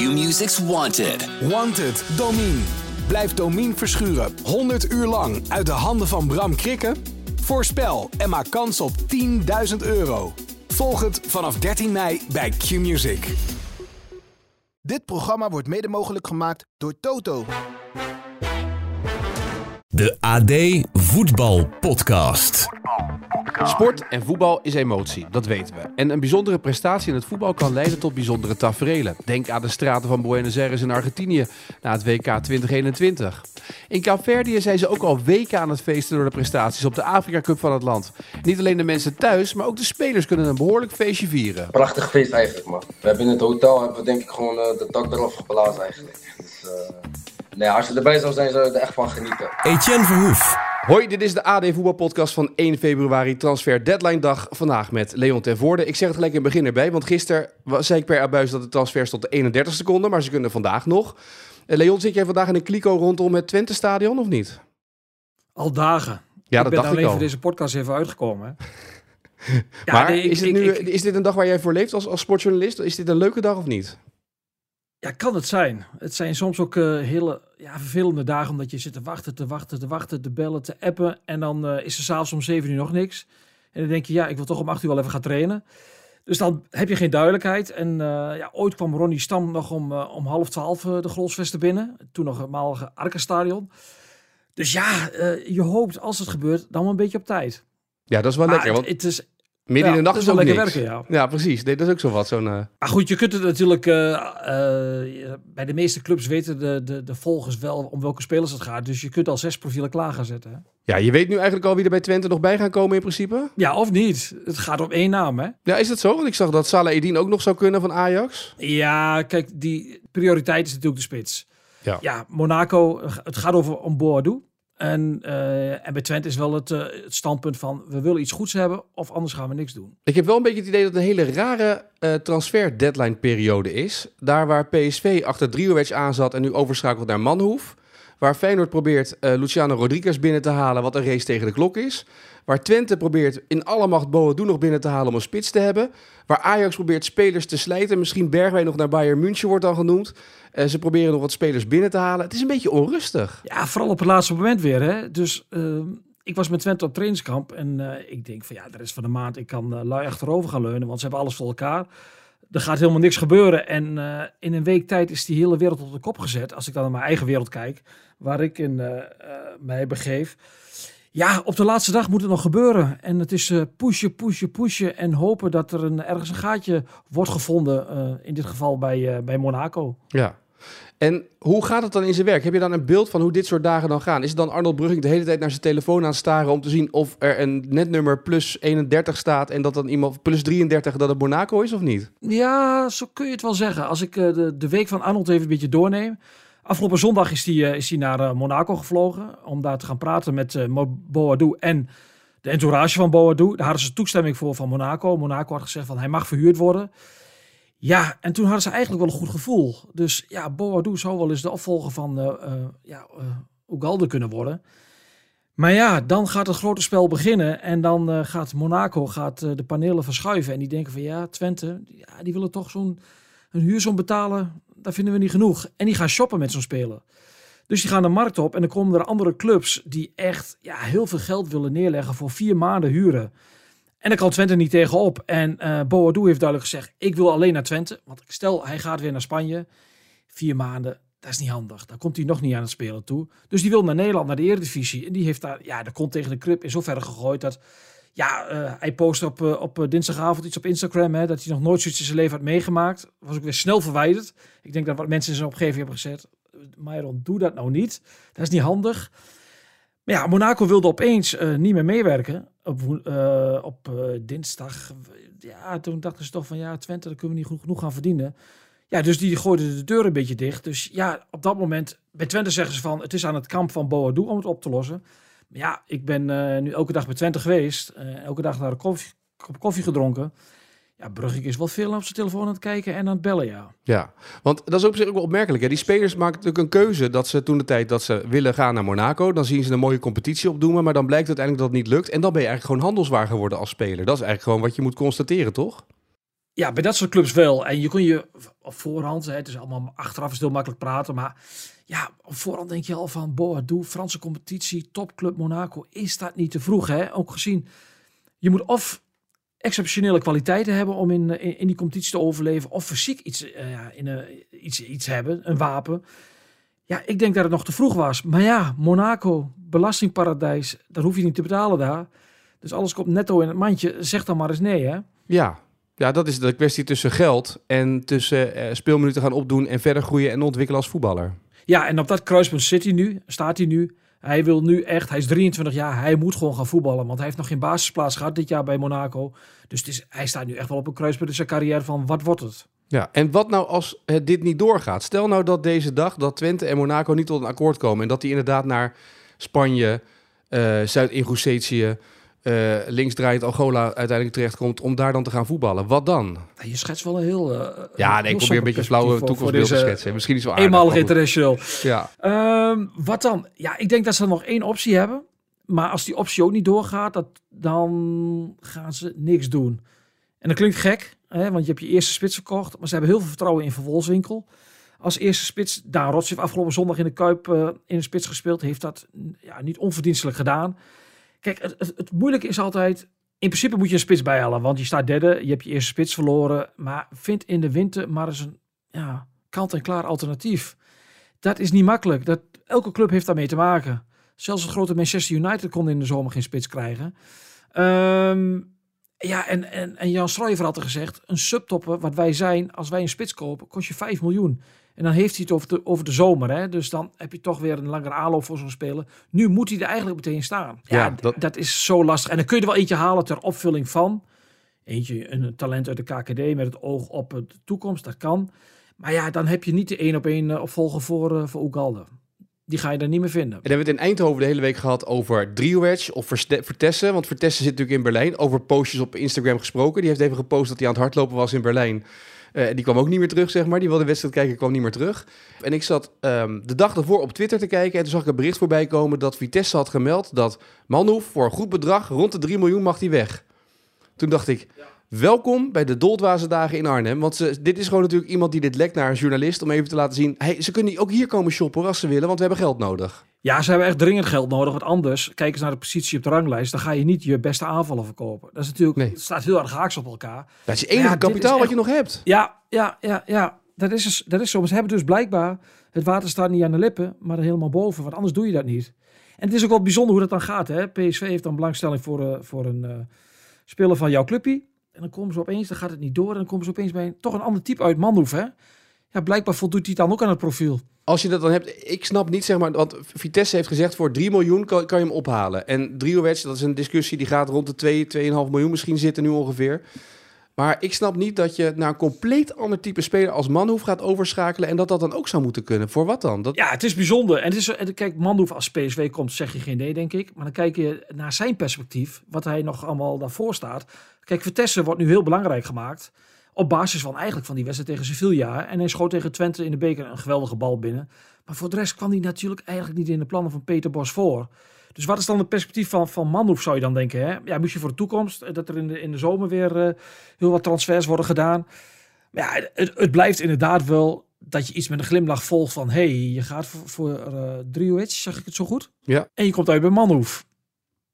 Q-Music's Wanted. Wanted, Domine. Blijf Domine verschuren 100 uur lang uit de handen van Bram Krikken? Voorspel en maak kans op 10.000 euro. Volg het vanaf 13 mei bij Q-Music. Dit programma wordt mede mogelijk gemaakt door Toto. De AD Voetbal Podcast. Sport en voetbal is emotie, dat weten we. En een bijzondere prestatie in het voetbal kan leiden tot bijzondere taferelen. Denk aan de straten van Buenos Aires in Argentinië na het WK 2021. In Kaapverdië zijn ze ook al weken aan het feesten door de prestaties op de Afrika Cup van het land. Niet alleen de mensen thuis, maar ook de spelers kunnen een behoorlijk feestje vieren. Prachtig feest eigenlijk, man. We hebben in het hotel hebben we denk ik gewoon uh, de dak eraf geblazen eigenlijk. Dus, uh, nee, als je erbij zou zijn, zou je er echt van genieten. Etienne Verhoef. Hoi, dit is de AD Voetbalpodcast van 1 februari, transfer deadline dag. Vandaag met Leon ten Voorde. Ik zeg het gelijk in het begin erbij, want gisteren zei ik per abuis dat de transfer stond de 31 seconden, maar ze kunnen vandaag nog. Uh, Leon, zit jij vandaag in een kliko rondom het Twente Stadion of niet? Al dagen. Ja, ik dat ben dacht alleen ik al. voor deze podcast even uitgekomen. ja, maar nee, ik- is, het ik- nu, is dit een dag waar jij voor leeft als, als sportjournalist? Is dit een leuke dag of niet? Ja, kan het zijn. Het zijn soms ook eh, hele ja, vervelende dagen omdat je zit te wachten, te wachten, te wachten, te bellen, te appen. En dan eh, is er s'avonds om 7 uur nog niks. En dan denk je, ja, ik wil toch om 8 uur wel even gaan trainen. Dus dan heb je geen duidelijkheid. En eh, ja, ooit kwam Ronnie Stam nog om, om half twaalf de Grolsvesten binnen. Toen nog het malige Arkenstadion. Dus ja, je hoopt als het gebeurt dan wel een beetje op tijd. Ja, dat is wel Maar lekker, want het, het is, midden ja, in de nacht is wel ook lekker niks. werken, ja. Ja, precies. Nee, dat is ook zo wat. Zo'n, eh, Maar goed, je kunt het natuurlijk. eh, bij de meeste clubs weten de, de, de volgers wel om welke spelers het gaat. Dus je kunt al zes profielen klaar gaan zetten. Hè? Ja, je weet nu eigenlijk al wie er bij Twente nog bij gaan komen in principe. Ja, of niet? Het gaat om één naam, hè? Ja, is dat zo? Want ik zag dat Salah Edin ook nog zou kunnen van Ajax. Ja, kijk, die prioriteit is natuurlijk de spits. Ja. Ja, Monaco, het gaat over om Boadou. En, eh, en bij Twente is wel het, eh, het standpunt van we willen iets goeds hebben of anders gaan we niks doen. Ik heb wel een beetje het idee dat het een hele rare eh, transfer deadline periode is. Daar waar PSV achter Driehovic aan zat en nu overschakelt naar Manhoef. Waar Feyenoord probeert eh, Luciano Rodriguez binnen te halen, wat een race tegen de klok is. Waar Twente probeert in alle macht Boadu nog binnen te halen om een spits te hebben. Waar Ajax probeert spelers te slijten. Misschien Bergwijn nog naar Bayern München wordt dan genoemd. Eh, ze proberen nog wat spelers binnen te halen. Het is een beetje onrustig. Ja, vooral op het laatste moment weer. Hè? Dus ehm, ik was met Twente op trainingskamp en eh, ik denk van ja, de rest van de maand ik kan lui achterover gaan leunen, want ze hebben alles voor elkaar. Er gaat helemaal niks gebeuren en eh, in een week tijd is die hele wereld op de kop gezet. Als ik dan naar mijn eigen wereld kijk, waar ik in eh, mij begeef. Ja, op de laatste dag moet het nog gebeuren. En het is pushen, pushen, pushen en hopen dat er een, ergens een gaatje wordt gevonden. in dit geval bij, bij Monaco. Ja. En hoe gaat het dan in zijn werk? Heb je dan een beeld van hoe dit soort dagen dan gaan? Is het dan Arnold Brugging de hele tijd naar zijn telefoon aan staren om te zien of er een netnummer plus 31 staat en dat dan iemand plus 33 dat het Monaco is of niet? Ja, zo kun je het wel zeggen. Als ik eh, de, de week van Arnold even een beetje doorneem. Afgelopen zondag is hij is die naar eh, Monaco gevlogen. Om daar te gaan praten met eh, Mo- Boadou en de entourage van Boadou. Daar hadden ze toestemming voor van Monaco. Monaco had gezegd van hij mag verhuurd worden. Ja, en toen hadden ze eigenlijk wel een goed gevoel. Dus ja, Boadou zou wel eens de opvolger van eh, ja, eh, Ugalde kunnen worden. Maar ja, dan gaat het grote spel beginnen. En dan gaat Monaco gaat, de panelen verschuiven. En die denken van ja, Twente, ja, die willen toch zo'n een betalen. Dat vinden we niet genoeg. En die gaan shoppen met zo'n speler. Dus die gaan de markt op. En dan komen er andere clubs die echt ja, heel veel geld willen neerleggen voor vier maanden huren. En daar kan Twente niet tegenop. En eh Boadou heeft duidelijk gezegd, ik wil alleen naar Twente. Want stel, hij gaat weer naar Spanje. Vier maanden, dat is niet handig. Daar komt hij nog niet aan het spelen toe. Dus die wil naar Nederland, naar de Eredivisie. En die heeft daar, ja, de kont tegen de krip in zoverre gegooid dat... Ja, eh, hij post op, eh, op dinsdagavond iets op Instagram, hè, dat hij nog nooit zoiets in zijn leven had meegemaakt. Was ook weer snel verwijderd. Ik denk dat wat mensen in zijn omgeving hebben gezegd, Myron, doe dat nou niet. Dat is niet handig. Maar ja, Monaco wilde opeens niet meer meewerken op, eh, op eh, dinsdag. Ja, toen dachten ze toch van ja, Twente, daar kunnen we niet genoeg, genoeg gaan verdienen. Ja, dus die gooiden de deur een beetje dicht. Dus ja, op dat moment, bij Twente zeggen ze van, het is aan het kamp van Boadou om het op te lossen. Maar ja, ik ben eh, nu elke dag bij Twente geweest. elke dag naar een kop koffie gedronken. Ja, Brugging is wel veel op zijn telefoon aan het kijken en aan het bellen, ja. Ja, want dat is op zich ook wel opmerkelijk. Hè? Die spelers maken natuurlijk een keuze dat ze toen de tijd dat ze willen gaan naar Monaco. Dan zien ze een mooie competitie opdoen, maar dan blijkt uiteindelijk dat het niet lukt. En dan ben je eigenlijk gewoon handelswaar geworden als speler. Dat is eigenlijk gewoon wat je moet constateren, toch? Ja, bij dat soort clubs wel. En je kon je op voorhand, hè, het is allemaal achteraf is het heel makkelijk praten, maar ja, op voorhand denk je al van, boah, doe Franse competitie, topclub Monaco, is dat niet te vroeg, hè? Ook gezien, je moet of exceptionele kwaliteiten hebben om in, in, in die competitie te overleven, of fysiek iets, eh, in, een iets, iets hebben, een wapen. Ja, ik denk dat het nog te vroeg was. Maar ja, Monaco, belastingparadijs, daar hoef je niet te betalen daar. Dus alles komt netto in het mandje. Zeg dan maar eens nee, hè? Ja. Ja, dat is de kwestie tussen geld en tussen eh, speelminuten gaan opdoen en verder groeien en ontwikkelen als voetballer. Ja, en op dat kruispunt zit hij nu, staat hij nu. Hij wil nu echt, hij is 23 jaar, hij moet gewoon gaan voetballen. Want hij heeft nog geen basisplaats gehad dit jaar bij Monaco. Dus het is, hij staat nu echt wel op een kruispunt in zijn carrière van wat wordt het? Ja, en wat nou als het dit niet doorgaat? Stel nou dat deze dag dat Twente en Monaco niet tot een akkoord komen en dat die inderdaad naar Spanje, eh Zuid-Ingusetië, eh links draait Angola uiteindelijk terechtkomt om daar dan te gaan voetballen. Wat dan? Je schetst wel een heel... eh, Ja, nee, ik probeer een beetje flauwe toekomstbeeld te schetsen. Misschien is wel aardig. Eenmalig international. Ja, Ehm, wat dan? Ja, ik denk dat ze nog één optie hebben. Maar als die optie ook niet doorgaat, dat, dan gaan ze niks doen. En dat klinkt gek, hè, want je hebt je eerste spits verkocht. Maar ze hebben heel veel vertrouwen in Van Wolfswinkel. Als eerste spits, Daan Rots heeft afgelopen zondag in de Kuip eh, in de spits gespeeld. Heeft dat ja, niet onverdienstelijk gedaan. Kijk, het, het, moeilijke is altijd... In principe moet je een spits bijhalen, want je staat derde. Je hebt je eerste spits verloren. Maar vind in de winter maar eens een ja, kant-en-klaar alternatief. Dat is niet makkelijk. Dat, elke club heeft daarmee te maken. Zelfs het grote Manchester United kon in de zomer geen spits krijgen. Ehm, ja, en, en, en Jan Schrijver had er gezegd, een subtopper, wat wij zijn, als wij een spits kopen, kost je 5 miljoen. En dan heeft hij het over de, over de zomer. Hè? Dus dan heb je toch weer een langere aanloop voor zo'n speler. Nu moet hij er eigenlijk meteen staan. Ja, dat- dat... is zo lastig. En dan kun je er wel eentje halen ter opvulling van. Eentje, een talent uit de KKD met het oog op de toekomst, dat kan. Maar ja, dan heb je niet de één op één eh, opvolger voor, eh voor Oegalde. Die ga je daar niet meer vinden. En dan hebben we het in Eindhoven de hele week gehad over Driowedge of Vertessen. Want Vertessen zit natuurlijk in Berlijn. Over postjes op Instagram gesproken. Die heeft even gepost dat hij aan het hardlopen was in Berlijn. Eh, die kwam ook niet meer terug, zeg maar. Die wilde de wedstrijd kijken, kwam niet meer terug. En ik zat ehm, de dag ervoor op Twitter te kijken. En toen zag ik een bericht voorbij komen dat Vitesse had gemeld dat Manhoef voor een goed bedrag, rond de 3 miljoen, mag hij weg. Toen dacht ik, welkom bij de Doldwaze dagen in Arnhem. Want ze, dit is gewoon natuurlijk iemand die dit lekt naar een journalist om even te laten zien. Hey, ze kunnen ook hier komen shoppen als ze willen, want we hebben geld nodig. Ja, ze hebben echt dringend geld nodig. Want anders, kijk eens naar de positie op de ranglijst. Dan ga je niet je beste aanvallen verkopen. Dat is natuurlijk, Nee. het staat heel erg haaks op elkaar. Dat is je enige Ja, kapitaal wat je nog hebt. Ja, ja, ja, ja. Dat is, dat is zo. Ze hebben dus blijkbaar, het water staat niet aan de lippen, maar er helemaal boven. Want anders doe je dat niet. En het is ook wel bijzonder hoe dat dan gaat. Hè? PSV heeft dan belangstelling voor, eh, voor een eh, speler van jouw clubje. En dan komen ze opeens, dan gaat het niet door. En dan komen ze opeens bij een, toch een ander type uit Manhoef. Hè? Ja, blijkbaar voldoet hij dan ook aan het profiel. Als je dat dan hebt, ik snap niet zeg maar, want Vitesse heeft gezegd voor 3 miljoen kan, kan je hem ophalen. En Driowedge, dat is een discussie die gaat rond de 2, 2,5 miljoen misschien zitten nu ongeveer. Maar ik snap niet dat je naar een compleet ander type speler als Manhoef gaat overschakelen en dat dat dan ook zou moeten kunnen. Voor wat dan? Dat, Ja, het is bijzonder. En het is, en kijk, Manhoef als PSV komt, zeg je geen nee, denk ik. Maar dan kijk je naar zijn perspectief, wat hij nog allemaal daarvoor staat. Kijk, Vitesse wordt nu heel belangrijk gemaakt. Op basis van eigenlijk van die wedstrijd tegen Sevilla. En hij schoot tegen Twente in de beker een geweldige bal binnen. Maar voor de rest kwam hij natuurlijk eigenlijk niet in de plannen van Peter Bos voor. Dus wat is dan het perspectief van, van Manhoef, zou je dan denken? Hè? Ja, je voor de toekomst, eh, dat er in de, in de zomer weer eh, heel wat transfers worden gedaan. Maar ja, het, het blijft inderdaad wel dat je iets met een glimlach volgt van... hey, je gaat voor, voor uh, Driowitz, zeg ik het zo goed? Ja. En je komt uit bij Manhoef.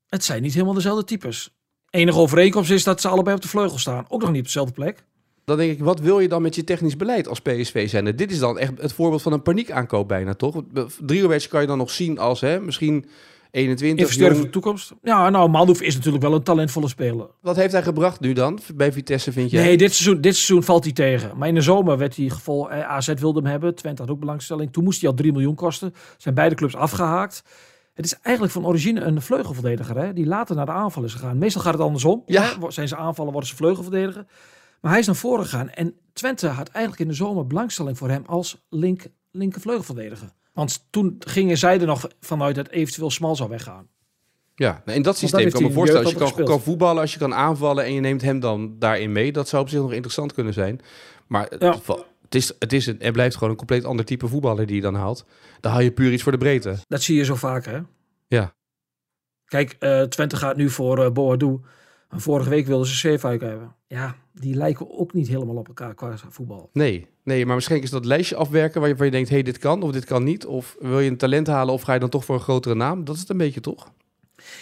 Het zijn niet helemaal dezelfde types. Enige overeenkomst is dat ze allebei op de vleugel staan. Ook nog niet op dezelfde plek. Dan denk ik, wat wil je dan met je technisch beleid als PSV zijn? Dit is dan echt het voorbeeld van een paniekaankoop bijna, toch? Driowedge kan je dan nog zien als hè, misschien 21. Investeren jong. voor de toekomst. Ja, nou, Manhoef is natuurlijk wel een talentvolle speler. Wat heeft hij gebracht nu dan bij Vitesse, vind je? Nee, dit seizoen, dit seizoen valt hij tegen. Maar in de zomer werd hij gevol. Eh, AZ wilde hem hebben. Twente had ook belangstelling. Toen moest hij al 3 miljoen kosten. Zijn beide clubs afgehaakt. Het is eigenlijk van origine een vleugelverdediger. Hè, die later naar de aanval is gegaan. Meestal gaat het andersom. Ja. Hè, zijn ze aanvallen, worden ze vleugelverdediger. Maar hij is naar voren gegaan. En Twente had eigenlijk in de zomer belangstelling voor hem als link, linker vleugelverdediger. Want toen gingen zij er nog vanuit dat eventueel Smal zou weggaan. Ja, nou, in dat systeem kan ik me voorstellen. Als je kan, voetballen, als je kan aanvallen en je neemt hem dan daarin mee, dat zou op zich nog interessant kunnen zijn. Maar het, Ja. va- het, is, het, is een, blijft gewoon een compleet ander type voetballer die je dan haalt. Dan haal je puur iets voor de breedte. Dat zie je zo vaak, hè? Ja. Kijk, eh, Twente gaat nu voor eh Boadu. En vorige week wilden ze Zeefuik hebben. Ja, die lijken ook niet helemaal op elkaar qua voetbal. Nee, nee, maar misschien is dat lijstje afwerken waar je, waar je denkt, hé, hey, dit kan of dit kan niet. Of wil je een talent halen of ga je dan toch voor een grotere naam? Dat is het een beetje, toch?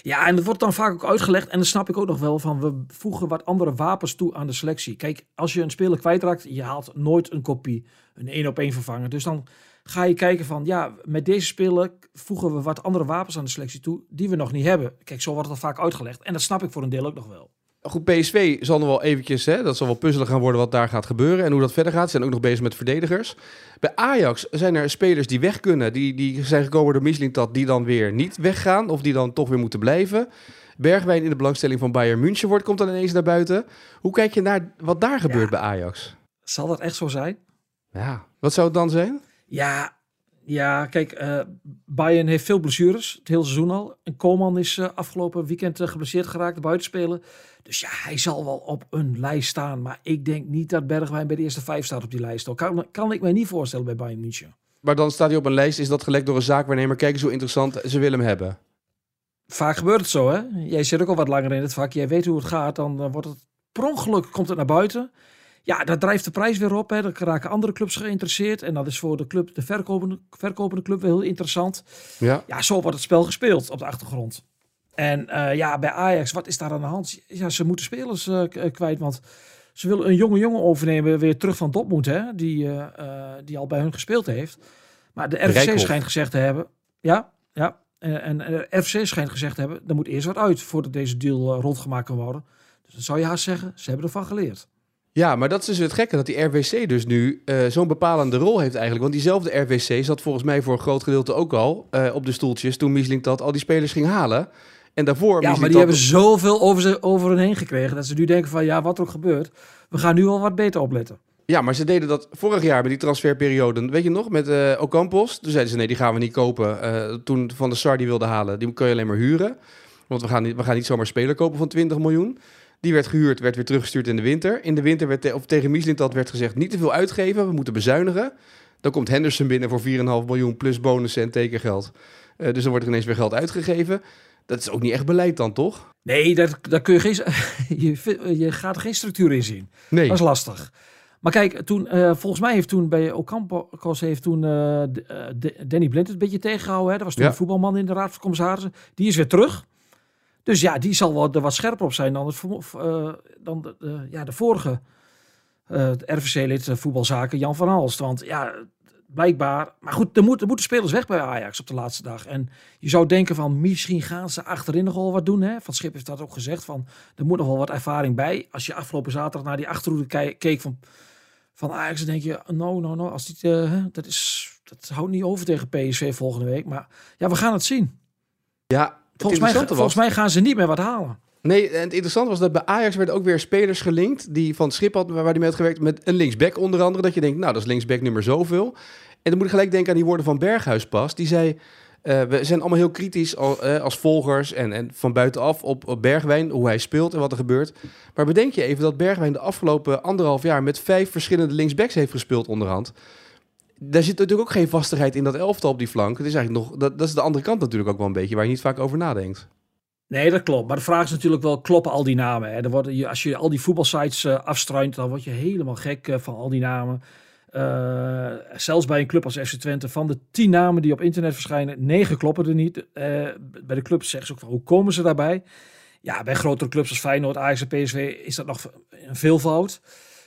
Ja, en dat wordt dan vaak ook uitgelegd. En dan snap ik ook nog wel van, we voegen wat andere wapens toe aan de selectie. Kijk, als je een speler kwijtraakt, je haalt nooit een kopie, een één op één vervanger. Dus dan ga je kijken van, ja, met deze speler voegen we wat andere wapens aan de selectie toe, die we nog niet hebben. Kijk, zo wordt dat vaak uitgelegd. En dat snap ik voor een deel ook nog wel. Goed, PSV zal nog wel eventjes, hè, dat zal wel puzzelen gaan worden wat daar gaat gebeuren en hoe dat verder gaat. Ze zijn ook nog bezig met verdedigers. Bij Ajax zijn er spelers die weg kunnen, die, die zijn gekomen door Mislintat, die dan weer niet weggaan of die dan toch weer moeten blijven. Bergwijn in de belangstelling van Bayern München wordt, komt dan ineens naar buiten. Hoe kijk je naar wat daar gebeurt bij Ajax? Zal dat echt zo zijn? Ja, wat zou het dan zijn? Ja, ja kijk, uh, Bayern heeft veel blessures, het hele seizoen al. En Koeman is uh, afgelopen weekend uh, geblesseerd geraakt, buitenspelen. Dus ja, hij zal wel op een lijst staan. Maar ik denk niet dat Bergwijn bij de eerste vijf staat op die lijst. Dat kan, kan ik mij niet voorstellen bij Bayern München. Maar dan staat hij op een lijst, is dat gelekt door een zaakwaarnemer. Kijk eens hoe interessant, ze willen hem hebben. Vaak gebeurt het zo, hè? Jij zit ook al wat langer in het vak. Jij weet hoe het gaat. Dan wordt het per ongeluk komt het naar buiten. Ja, dat drijft de prijs weer op. Hè. Dan raken andere clubs geïnteresseerd. En dat is voor de club, de verkopende, verkopende club wel heel interessant. Ja. ja, zo wordt het spel gespeeld op de achtergrond. En uh, ja, bij Ajax, wat is daar aan de hand? Ja, ze moeten spelers uh, kwijt, want ze willen een jonge jongen overnemen, weer terug van Dortmund, hè, die, uh, die al bij hun gespeeld heeft. Maar de RFC Rijkhoff. schijnt gezegd te hebben, ja, ja, en, en de RFC schijnt gezegd te hebben, er moet eerst wat uit voordat deze deal rondgemaakt kan worden. Dus dan zou je haast zeggen, ze hebben ervan geleerd. Ja, maar dat is dus het gekke, dat die RWC dus nu uh, zo'n bepalende rol heeft eigenlijk. Want diezelfde RWC zat volgens mij voor een groot gedeelte ook al uh, op de stoeltjes toen Miesling dat al die spelers ging halen. En daarvoor... Ja, maar die hebben zoveel over, ze, over hen heen gekregen dat ze nu denken van ja, wat er ook gebeurt, we gaan nu al wat beter opletten. Ja, maar ze deden dat vorig jaar bij die transferperiode, weet je nog, met uh, Ocampos. Toen zeiden ze nee, die gaan we niet kopen. Toen Van de Sar die wilde halen, die kun je alleen maar huren. Want we gaan niet, we gaan niet zomaar speler kopen van 20 miljoen. Die werd gehuurd, werd weer teruggestuurd in de winter. In de winter werd te, of tegen Mislintat werd gezegd niet te veel uitgeven, we moeten bezuinigen. Dan komt Henderson binnen voor 4,5 miljoen plus bonussen en tekengeld. Uh, dus dan wordt er ineens weer geld uitgegeven. Dat is ook niet echt beleid dan, toch? Nee, daar, daar kun je geen. Je, je gaat er geen structuur in zien. Nee. Dat is lastig. Maar kijk, toen, uh, volgens mij heeft toen bij Ocampos heeft toen uh, de, Danny Blind het een beetje tegengehouden. Hè? Dat was toen Ja. een voetbalman in de raad van commissarissen. Die is weer terug. Dus ja, die zal wel er wat scherper op zijn dan, het, eh, dan de, ja, de vorige eh, RVC-lid eh, voetbalzaken, Jan van Halst. Want ja, blijkbaar... Maar goed, er, moet, er moeten spelers weg bij Ajax op de laatste dag. En je zou denken van, misschien gaan ze achterin nog wel wat doen. Hè? Van Schip heeft dat ook gezegd, van er moet nog wel wat ervaring bij. Als je afgelopen zaterdag naar die achterhoede keek van, van Ajax, dan denk je, no, no, no, als die, dat, is, dat houdt niet over tegen PSV volgende week. Maar ja, we gaan het zien. Ja, Volgens mij, volgens mij gaan ze niet meer wat halen. Nee, en het interessante was dat bij Ajax werden ook weer spelers gelinkt die van het schip had, waar die mee had gewerkt, met een linksback onder andere. Dat je denkt, nou, dat is linksback nummer zoveel. En dan moet ik gelijk denken aan die woorden van Berghuis pas. Die zei, eh, we zijn allemaal heel kritisch al, eh, als volgers en, en van buitenaf op, op Bergwijn, hoe hij speelt en wat er gebeurt. Maar bedenk je even dat Bergwijn de afgelopen anderhalf jaar met vijf verschillende linksbacks heeft gespeeld onderhand. Daar zit natuurlijk ook geen vastigheid in dat elftal op die flank. Het is eigenlijk nog, dat, dat is de andere kant natuurlijk ook wel een beetje, waar je niet vaak over nadenkt. Nee, dat klopt. Maar de vraag is natuurlijk wel, kloppen al die namen? Er worden, als je al die voetbalsites eh afstruint, dan word je helemaal gek eh, van al die namen. Eh, zelfs bij een club als FC Twente, van de tien namen die op internet verschijnen, negen kloppen er niet. Bij de clubs zeggen ze ook van, hoe komen ze daarbij? Ja, bij grotere clubs als Feyenoord, Ajax en PSV is dat nog een veelvoud.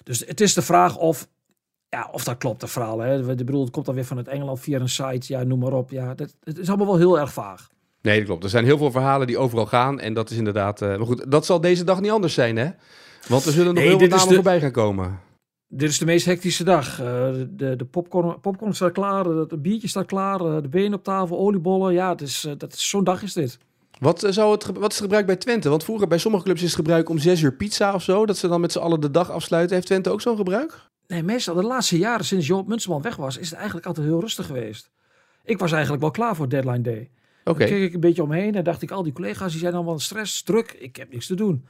Dus het is de vraag of, ja, of dat klopt, dat verhaal. Hè? Ik bedoel, het komt dan weer van het Engeland via een site, ja, noem maar op. Ja, dat, het is allemaal wel heel erg vaag. Nee, dat klopt. Er zijn heel veel verhalen die overal gaan. En dat is inderdaad... eh, maar goed, dat zal deze dag niet anders zijn, hè? Want er zullen nog Nee, heel is namen de- voorbij gaan komen. Dit is de meest hectische dag. Eh, de, de popcorn, popcorn staat klaar, het biertje staat klaar, eh, de benen op tafel, oliebollen. Ja, het is, eh, dat is, zo'n dag is dit. Wat, eh, zou het, wat is het gebruik bij Twente? Want vroeger bij sommige clubs is het gebruik om zes uur pizza of zo. Dat ze dan met z'n allen de dag afsluiten. Heeft Twente ook zo'n gebruik? Nee, meestal de laatste jaren sinds Joop Munsterman weg was, is het eigenlijk altijd heel rustig geweest. Ik was eigenlijk wel klaar voor deadline day. Oké. Dan keek ik een beetje omheen en dacht ik, al die collega's die zijn allemaal stress, druk. Ik heb niks te doen.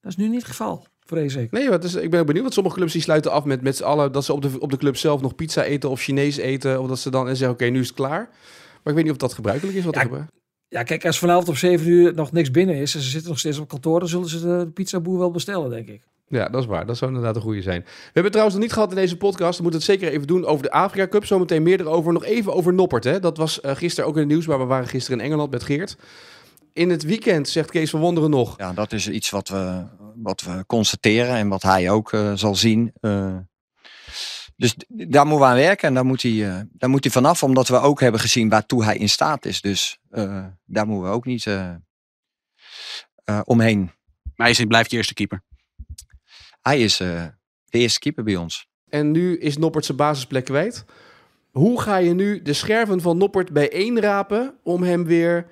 Dat is nu niet het geval, vrees ik. Nee, wat is, ik ben ook benieuwd. Want sommige clubs die sluiten af met, met z'n allen... dat ze op de, op de club zelf nog pizza eten of Chinees eten. Of dat ze dan en zeggen, oké, nu is het klaar. Maar ik weet niet of dat gebruikelijk is. Wat Ja, er gebeurt. Ja, kijk, als vanavond om 7 uur nog niks binnen is en ze zitten nog steeds op kantoor, dan zullen ze de pizzaboer wel bestellen, denk ik. Ja, dat is waar. Dat zou inderdaad een goede zijn. We hebben het trouwens nog niet gehad in deze podcast. We moeten het zeker even doen over de Afrika Cup. Zometeen meer erover. Nog even over Noppert. Hè. Dat was uh, gisteren ook in het nieuws, maar we waren gisteren in Engeland met Geert. In het weekend, zegt Kees van Wonderen nog. Ja, dat is iets wat we, wat we constateren en wat hij ook uh, zal zien. Uh, dus daar moeten we aan werken en daar moet, hij, uh, daar moet hij vanaf, omdat we ook hebben gezien waartoe hij in staat is. Dus daar moeten we ook niet omheen. Maar hij blijft je eerste keeper. Hij is uh, de eerste keeper bij ons. En nu is Noppert zijn basisplek kwijt. Hoe ga je nu de scherven van Noppert bijeenrapen om hem weer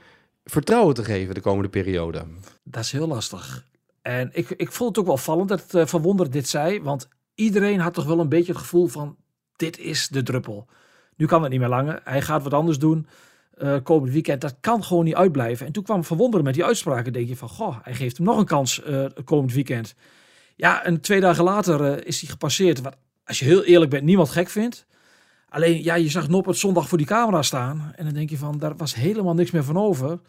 vertrouwen te geven de komende periode? Dat is heel lastig. En ik, ik vond het ook wel vallend dat uh, Verwonder dit zei. Want iedereen had toch wel een beetje het gevoel van... dit is de druppel. Nu kan het niet meer langer. Hij gaat wat anders doen uh, komend weekend. Dat kan gewoon niet uitblijven. En toen kwam Verwonderen met die uitspraken. denk je van, goh, hij geeft hem nog een kans uh, komend weekend. Ja, en twee dagen later uh, is hij gepasseerd. Wat, als je heel eerlijk bent, niemand gek vindt. Alleen, ja, je zag Noppert zondag voor die camera staan. En dan denk je van, daar was helemaal niks meer van over.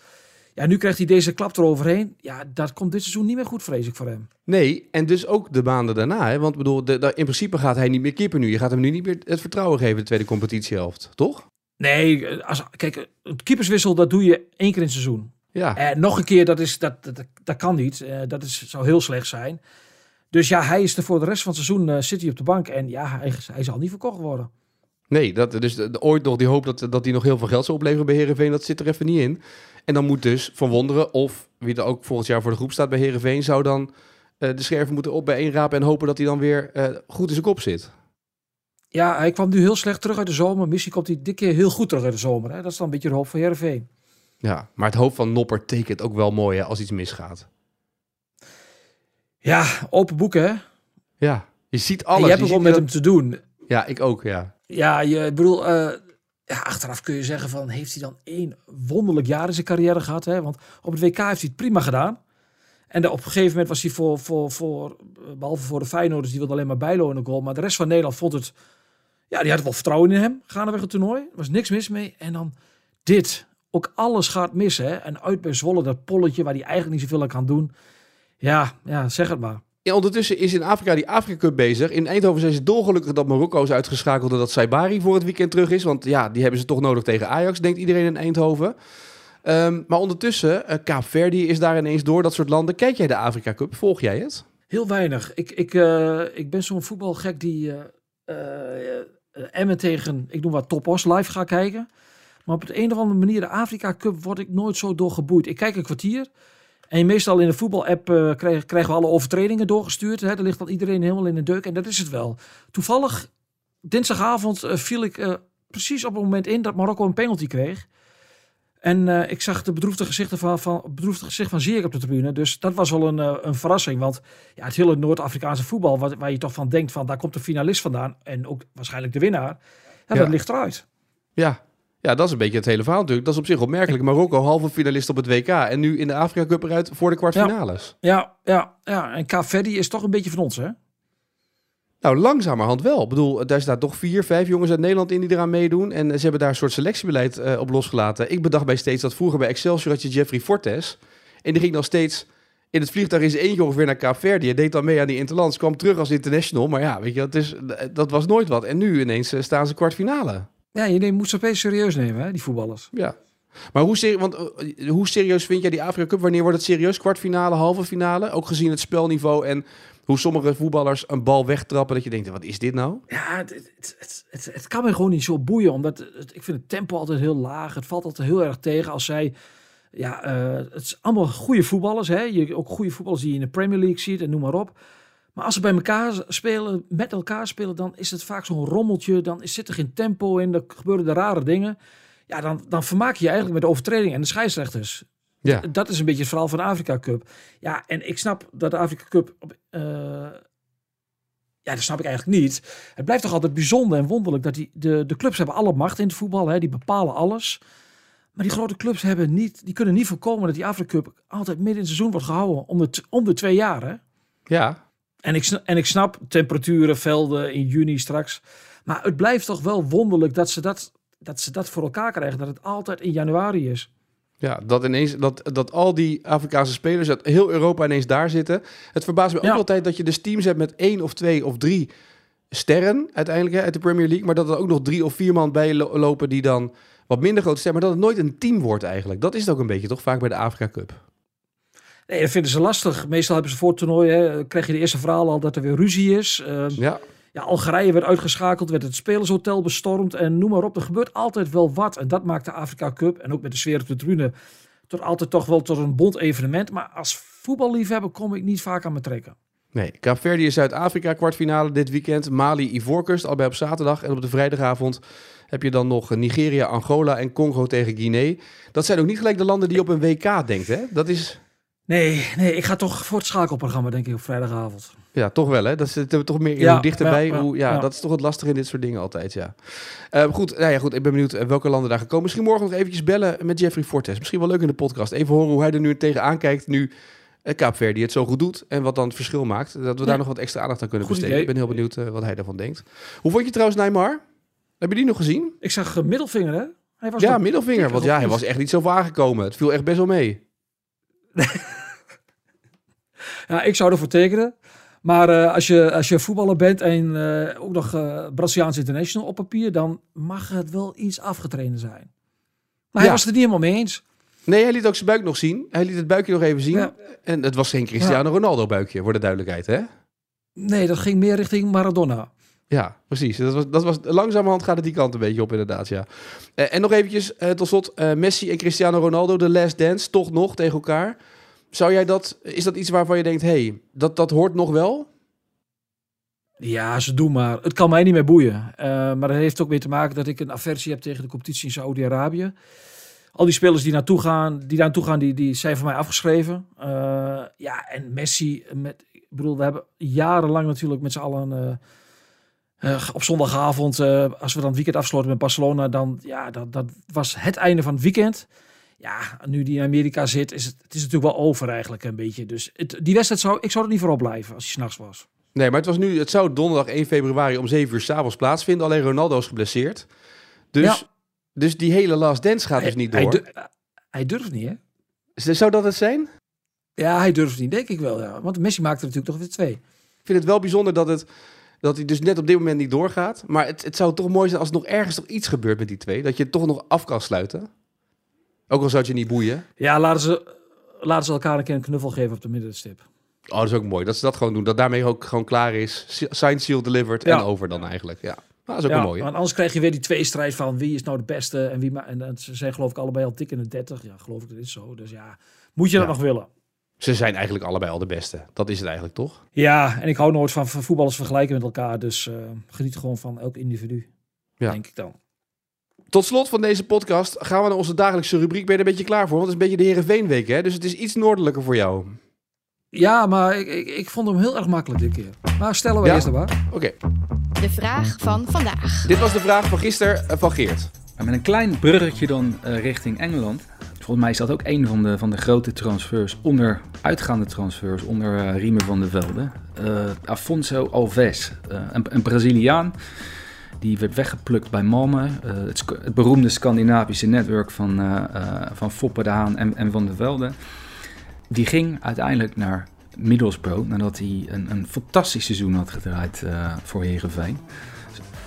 Ja, nu krijgt hij deze klap eroverheen. Ja, dat komt dit seizoen niet meer goed, vrees ik voor hem. Nee, en dus ook de maanden daarna. Hè? Want bedoel, de, de, in principe gaat hij niet meer keeper nu. Je gaat hem nu niet meer het vertrouwen geven, de tweede competitiehelft, toch? Nee, als, kijk, een keeperswissel, dat doe je één keer in het seizoen. Ja. En nog een keer, dat, is, dat, dat, dat kan niet. Uh, dat is, zou heel slecht zijn. Dus ja, hij is er voor de rest van het seizoen uh, zit hij op de bank. En ja, hij, hij zal niet verkocht worden. Nee, dat, dus de, ooit nog die hoop dat, dat hij nog heel veel geld zou opleveren bij Herenveen, dat zit er even niet in. En dan moet dus Van Wonderen, of wie er ook volgend jaar voor de groep staat bij Herenveen, zou dan uh, de scherven moeten op bijeenrapen en hopen dat hij dan weer uh, goed in zijn kop zit. Ja, hij kwam nu heel slecht terug uit de zomer. Misschien komt hij dit keer heel goed terug uit de zomer. Hè? Dat is dan een beetje de hoop van Herenveen. Ja, maar het hoofd van Nopper tekent ook wel mooi hè, als iets misgaat. Ja, open boeken, hè? Ja, je ziet alles. En je hebt je gewoon met hem te doen. Ja, ik ook, ja. Ja, je bedoel, uh, ja, achteraf kun je zeggen van, heeft hij dan één wonderlijk jaar in zijn carrière gehad? Hè? Want op het WK heeft hij het prima gedaan. En op een gegeven moment was hij voor, voor, voor, behalve voor de Feyenoorders, die wilde alleen maar bijlo in de goal. Maar de rest van Nederland vond het, ja, die had wel vertrouwen in hem. Gaandeweg het toernooi, er was niks mis mee. En dan dit, ook alles gaat mis, hè. En uit bij Zwolle, dat polletje waar hij eigenlijk niet zoveel aan kan doen. Ja, ja, zeg het maar. Ondertussen is in Afrika die Afrika Cup bezig. In Eindhoven zijn ze dolgelukkig dat Marokko is uitgeschakeld en dat Saibari voor het weekend terug is. Want ja, die hebben ze toch nodig tegen Ajax, denkt iedereen in Eindhoven. Um, maar ondertussen, uh, is daar ineens door, dat soort landen. Kijk jij de Afrika Cup? Volg jij het? Heel weinig. Ik, ik, uh, ik ben zo'n voetbalgek die uh, Emmen tegen, ik noem wat, Topos live gaat kijken. Maar op de een of andere manier, de Afrika Cup, word ik nooit zo door geboeid. Ik kijk een kwartier. En meestal in de voetbal-app uh, krijgen, krijgen we alle overtredingen doorgestuurd. Hè? Daar ligt dan iedereen helemaal in de deuk. En dat is het wel. Toevallig, dinsdagavond uh, viel ik uh, precies op het moment in dat Marokko een penalty kreeg. En ik zag de bedroefde gezichten van, van, bedroefde gezicht van Zier op de tribune. Dus dat was wel een, een verrassing. Want ja, het hele Noord-Afrikaanse voetbal, waar, waar, je toch van denkt van daar komt de finalist vandaan. En ook waarschijnlijk de winnaar. Ja, ja. dat ligt eruit. Ja, ja, dat is een beetje het hele verhaal natuurlijk. Dat is op zich opmerkelijk. Marokko halve finalist op het WK en nu in de Afrika Cup eruit voor de kwartfinales. Ja, ja, ja. en Kaapverdi is toch een beetje van ons, hè? Nou, langzamerhand wel. Ik bedoel, daar staan toch vier, vijf jongens uit Nederland in die eraan meedoen. En ze hebben daar een soort selectiebeleid uh, op losgelaten. Ik bedacht bij steeds dat vroeger bij Excelsior had je Jeffrey Fortes. En die ging dan steeds in het vliegtuig is eentje ongeveer naar Kaapverdi. Hij deed dan mee aan die Interlands, kwam terug als international. Maar ja, weet je, dat, is, dat was nooit wat. En nu ineens uh, staan ze kwartfinale. Ja, je neemt, moet ze opeens serieus nemen, hè, die voetballers. Ja. Maar hoe, ser want, uh, hoe serieus vind jij die Afrika Cup? Wanneer wordt het serieus? Kwartfinale, halve finale? Ook gezien het spelniveau en hoe sommige voetballers een bal wegtrappen. Dat je denkt, wat is dit nou? Ja, het, het, het, het, het kan me gewoon niet zo boeien. Omdat ik vind het tempo altijd heel laag. Het valt altijd heel erg tegen als zij... Ja, uh, het is allemaal goede voetballers. Hè? Je, ook goede voetballers die je in de Premier League ziet en noem maar op. Maar als ze bij elkaar spelen, met elkaar spelen, dan is het vaak zo'n rommeltje. Dan zit er geen tempo in, er gebeuren de rare dingen. Ja, dan, dan vermaak je je eigenlijk met de overtreding en de scheidsrechters. Ja. Dat is een beetje het verhaal van de Afrika Cup. Ja, en ik snap dat de Afrika Cup... Uh, ja, dat snap ik eigenlijk niet. Het blijft toch altijd bijzonder en wonderlijk dat die, de, de clubs hebben alle macht in het voetbal. Hè, die bepalen alles. Maar die grote clubs hebben niet, die kunnen niet voorkomen dat die Afrika Cup altijd midden in het seizoen wordt gehouden. Om de, om de twee jaar, hè? Ja, en ik, en ik snap temperaturen, velden in juni straks. Maar het blijft toch wel wonderlijk dat ze dat, dat ze dat voor elkaar krijgen. Dat het altijd in januari is. Ja, dat, ineens, dat, dat al die Afrikaanse spelers uit heel Europa ineens daar zitten. Het verbaast me ook altijd dat je dus teams hebt met één of twee of drie sterren uiteindelijk hè, uit de Premier League. Maar dat er ook nog drie of vier man bij lo- lopen die dan wat minder groot zijn. Maar dat het nooit een team wordt eigenlijk. Dat is het ook een beetje toch vaak bij de Afrika Cup. Nee, dat vinden ze lastig. Meestal hebben ze voor het toernooi, hè, krijg je de eerste verhaal al dat er weer ruzie is. Uh, Ja, ja, Algerije werd uitgeschakeld, werd het spelershotel bestormd en noem maar op. Er gebeurt altijd wel wat. En dat maakt de Afrika Cup en ook met de sfeer op de tribune tot altijd toch wel tot een bond evenement. Maar als voetballiefhebber kom ik niet vaak aan me trekken. nee. Kaapverdië is Zuid-Afrika kwartfinale dit weekend. Mali, Ivoorkust, allebei op zaterdag. En op de vrijdagavond heb je dan nog Nigeria, Angola en Congo tegen Guinea. Dat zijn ook niet gelijk de landen die op een WK denkt, hè? Dat is... Nee, nee, ik ga toch voor het schakelprogramma, denk ik, op vrijdagavond. Ja, toch wel, hè? Dat zit er toch meer in Ja, hoe dichterbij. ja, ja, hoe, ja, dat is toch het lastige in dit soort dingen altijd, ja. Eh, goed, nou ja, goed, ik ben benieuwd eh, welke landen daar gaan komen. Misschien morgen nog eventjes bellen met Jeffrey Fortes. Misschien wel leuk in de podcast. Even horen hoe hij er nu tegenaan kijkt nu eh, Kaapverdi het zo goed doet. En wat dan het verschil maakt. Dat we daar nog wat extra aandacht aan kunnen Goed besteden. idee. Ik ben heel benieuwd eh, wat hij daarvan denkt. Hoe vond je trouwens Neymar? Heb je die nog gezien? Ik zag uh, middelvinger, hè? Hij was Ja, middelvinger. Want ja, hij was echt niet zo aangekomen. Het viel echt best wel mee. Ja, ik zou ervoor tekenen. Maar eh, als, je, als je voetballer bent en eh, ook nog eh Braziliaans international op papier, dan mag het wel iets afgetraind zijn. Maar hij was het er niet helemaal mee eens. Nee, hij liet ook zijn buik nog zien. Hij liet het buikje nog even zien. Ja. En het was geen Cristiano Ronaldo buikje, voor de duidelijkheid, hè? Nee, dat ging meer richting Maradona. Ja, precies. Dat was, dat was, langzamerhand gaat het die kant een beetje op, inderdaad, ja. En nog eventjes, tot slot, Messi en Cristiano Ronaldo, de last dance, toch nog tegen elkaar. Zou jij dat, is dat iets waarvan je denkt, hey, dat, dat hoort nog wel? Ja, ze doen maar. Het kan mij niet meer boeien. Eh, maar dat heeft ook mee te maken dat ik een aversie heb tegen de competitie in Saoedi-Arabië. Al die spelers die naartoe gaan, die naartoe gaan, die, die zijn voor mij afgeschreven. Eh, ja, en Messi, met, ik bedoel, we hebben jarenlang natuurlijk met z'n allen eh, op zondagavond, als we dan het weekend afsloten met Barcelona, dan ja, dat, dat was het einde van het weekend. Ja, nu die in Amerika zit, is het, het is natuurlijk wel over eigenlijk een beetje. Dus het, die wedstrijd zou, ik zou er niet voor opblijven als hij s'nachts was. Nee, maar het, was nu, het zou donderdag 1 februari om 7 uur s'avonds plaatsvinden. Alleen Ronaldo is geblesseerd. Dus, Ja. dus die hele last dance gaat dus niet Hij, door. hij durft niet, hè? Zou dat het zijn? Ja, hij durft niet, denk ik wel. Ja. Want Messi maakte er natuurlijk toch weer twee. Ik vind het wel bijzonder dat, het, dat hij dus net op dit moment niet doorgaat. Maar het, het zou toch mooi zijn als er nog ergens nog iets gebeurt met die twee. Dat je het toch nog af kan sluiten. Ook al zou het je niet boeien. Ja, laten ze, laten ze elkaar een keer een knuffel geven op de middenstip. Oh, dat is ook mooi. Dat ze dat gewoon doen. Dat daarmee ook gewoon klaar is. Si- Signed, sealed, delivered Ja. en over dan eigenlijk. Ja, Nou, dat is ook ja, een mooie. want anders krijg je weer die tweestrijd van wie is nou de beste. En, wie en, en ze zijn geloof ik allebei al dik in de 30. Ja, geloof ik, dat is zo. Dus ja, moet je dat Ja. nog willen? Ze zijn eigenlijk allebei al de beste. Dat is het eigenlijk, toch? Ja, en ik hou nooit van van voetballers vergelijken met elkaar. Dus eh, geniet gewoon van elk individu. Ja. Denk ik dan. Tot slot van deze podcast gaan we naar onze dagelijkse rubriek. Ben je er een beetje klaar voor? Want het is een beetje de Heerenveenweek, hè? Dus het is iets noordelijker voor jou. Ja, maar ik, ik, ik vond hem heel erg makkelijk dit keer. Maar stellen we Ja? eerst de waar. Oké, De vraag van vandaag. dit was de vraag van gisteren eh, van Geert. Maar met een klein bruggetje dan eh, richting Engeland. Volgens mij is dat ook een van de, van de grote transfers, onder uitgaande transfers, onder eh, Riemen van der Velde. Eh, Afonso Alves, eh, een, een Braziliaan. Die werd weggeplukt bij Malmö, eh, het, het beroemde Scandinavische netwerk van, eh, eh, van Foppe de Haan en, en Van der Velde. Die ging uiteindelijk naar Middlesbrough nadat hij een, een fantastisch seizoen had gedraaid eh, voor Herenveen.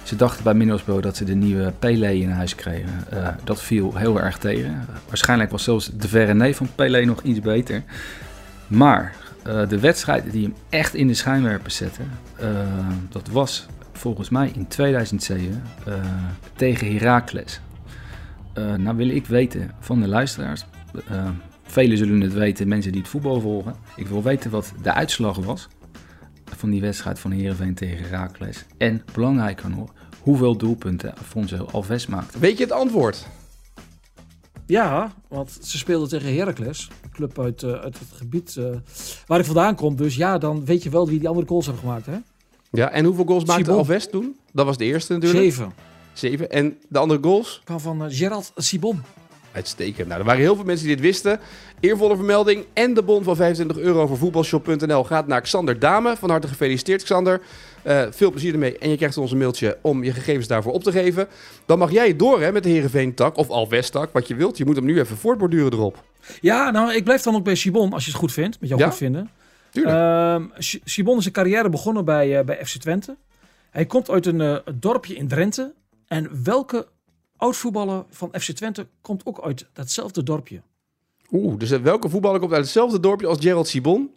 Ze dachten bij Middlesbrough dat ze de nieuwe Pelé in huis kregen. Dat viel heel erg tegen. waarschijnlijk was zelfs de verre neef van Pelé nog iets beter. Maar de wedstrijd die hem echt in de schijnwerpers zette, dat was volgens mij in 2007 eh, tegen Heracles. Eh, nou wil ik weten van de luisteraars, eh, velen zullen het weten, mensen die het voetbal volgen. Ik wil weten wat de uitslag was van die wedstrijd van Heerenveen tegen Heracles. En belangrijker nog, hoeveel doelpunten Afonso Alves maakte. Weet je het antwoord? Ja, want ze speelden tegen Heracles. Een club uit, eh, uit het gebied eh, waar ik vandaan kom. Dus ja, dan weet je wel wie die andere goals hebben gemaakt. Hè? Ja, en hoeveel goals maakte Sibon. Alves toen? Dat was de eerste natuurlijk. Zeven. Zeven. En de andere goals? Kwam van eh, Gerald Sibon. Uitstekend. Nou, er waren heel veel mensen die dit wisten. Eervolle vermelding en de bon van 25 euro voor voetbalshop.nl gaat naar Xander Dame. Van harte gefeliciteerd, Xander. Eh, veel plezier ermee. En je krijgt ons een mailtje om je gegevens daarvoor op te geven. Dan mag jij door hè, met de Heerenveen-tak of Alves-tak, wat je wilt. Je moet hem nu even voortborduren erop. Ja, nou, ik blijf dan ook bij Sibon, als je het goed vindt. Met jou Ja, goed vinden. Tuurlijk. Ehm, Si- Sibon is zijn carrière begonnen bij, eh, bij FC Twente. Hij komt uit een eh, dorpje in Drenthe. En welke oud-voetballer van FC Twente komt ook uit datzelfde dorpje? Oeh, dus welke voetballer komt uit hetzelfde dorpje als Gerald Sibon?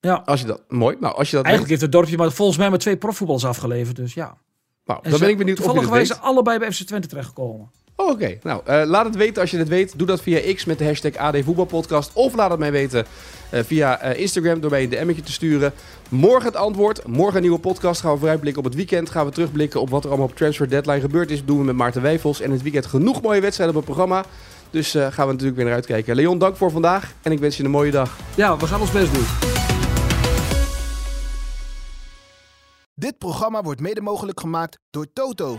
Ja, Als je dat, mooi. Nou, als je dat eigenlijk heeft het dorpje maar volgens mij maar twee profvoetballers afgeleverd. Dus ja. Nou, En dan ben ik benieuwd of je wij weet. zijn allebei bij FC Twente terechtgekomen. Oh, Oké, nou eh, laat het weten als je het weet. Doe dat via X met de hashtag AD Voetbalpodcast. Of laat het mij weten eh, via eh, Instagram door mij een DM'tje te sturen. Morgen het antwoord. Morgen een nieuwe podcast. Gaan we vooruitblikken op het weekend. Gaan we terugblikken op wat er allemaal op Transfer Deadline gebeurd is. Dat doen we met Maarten Wijfels. En het weekend genoeg mooie wedstrijden op het programma. Dus eh, gaan we natuurlijk weer naar uitkijken. Leon, dank voor vandaag. En ik wens je een mooie dag. Ja, we gaan ons best doen. Dit programma wordt mede mogelijk gemaakt door Toto.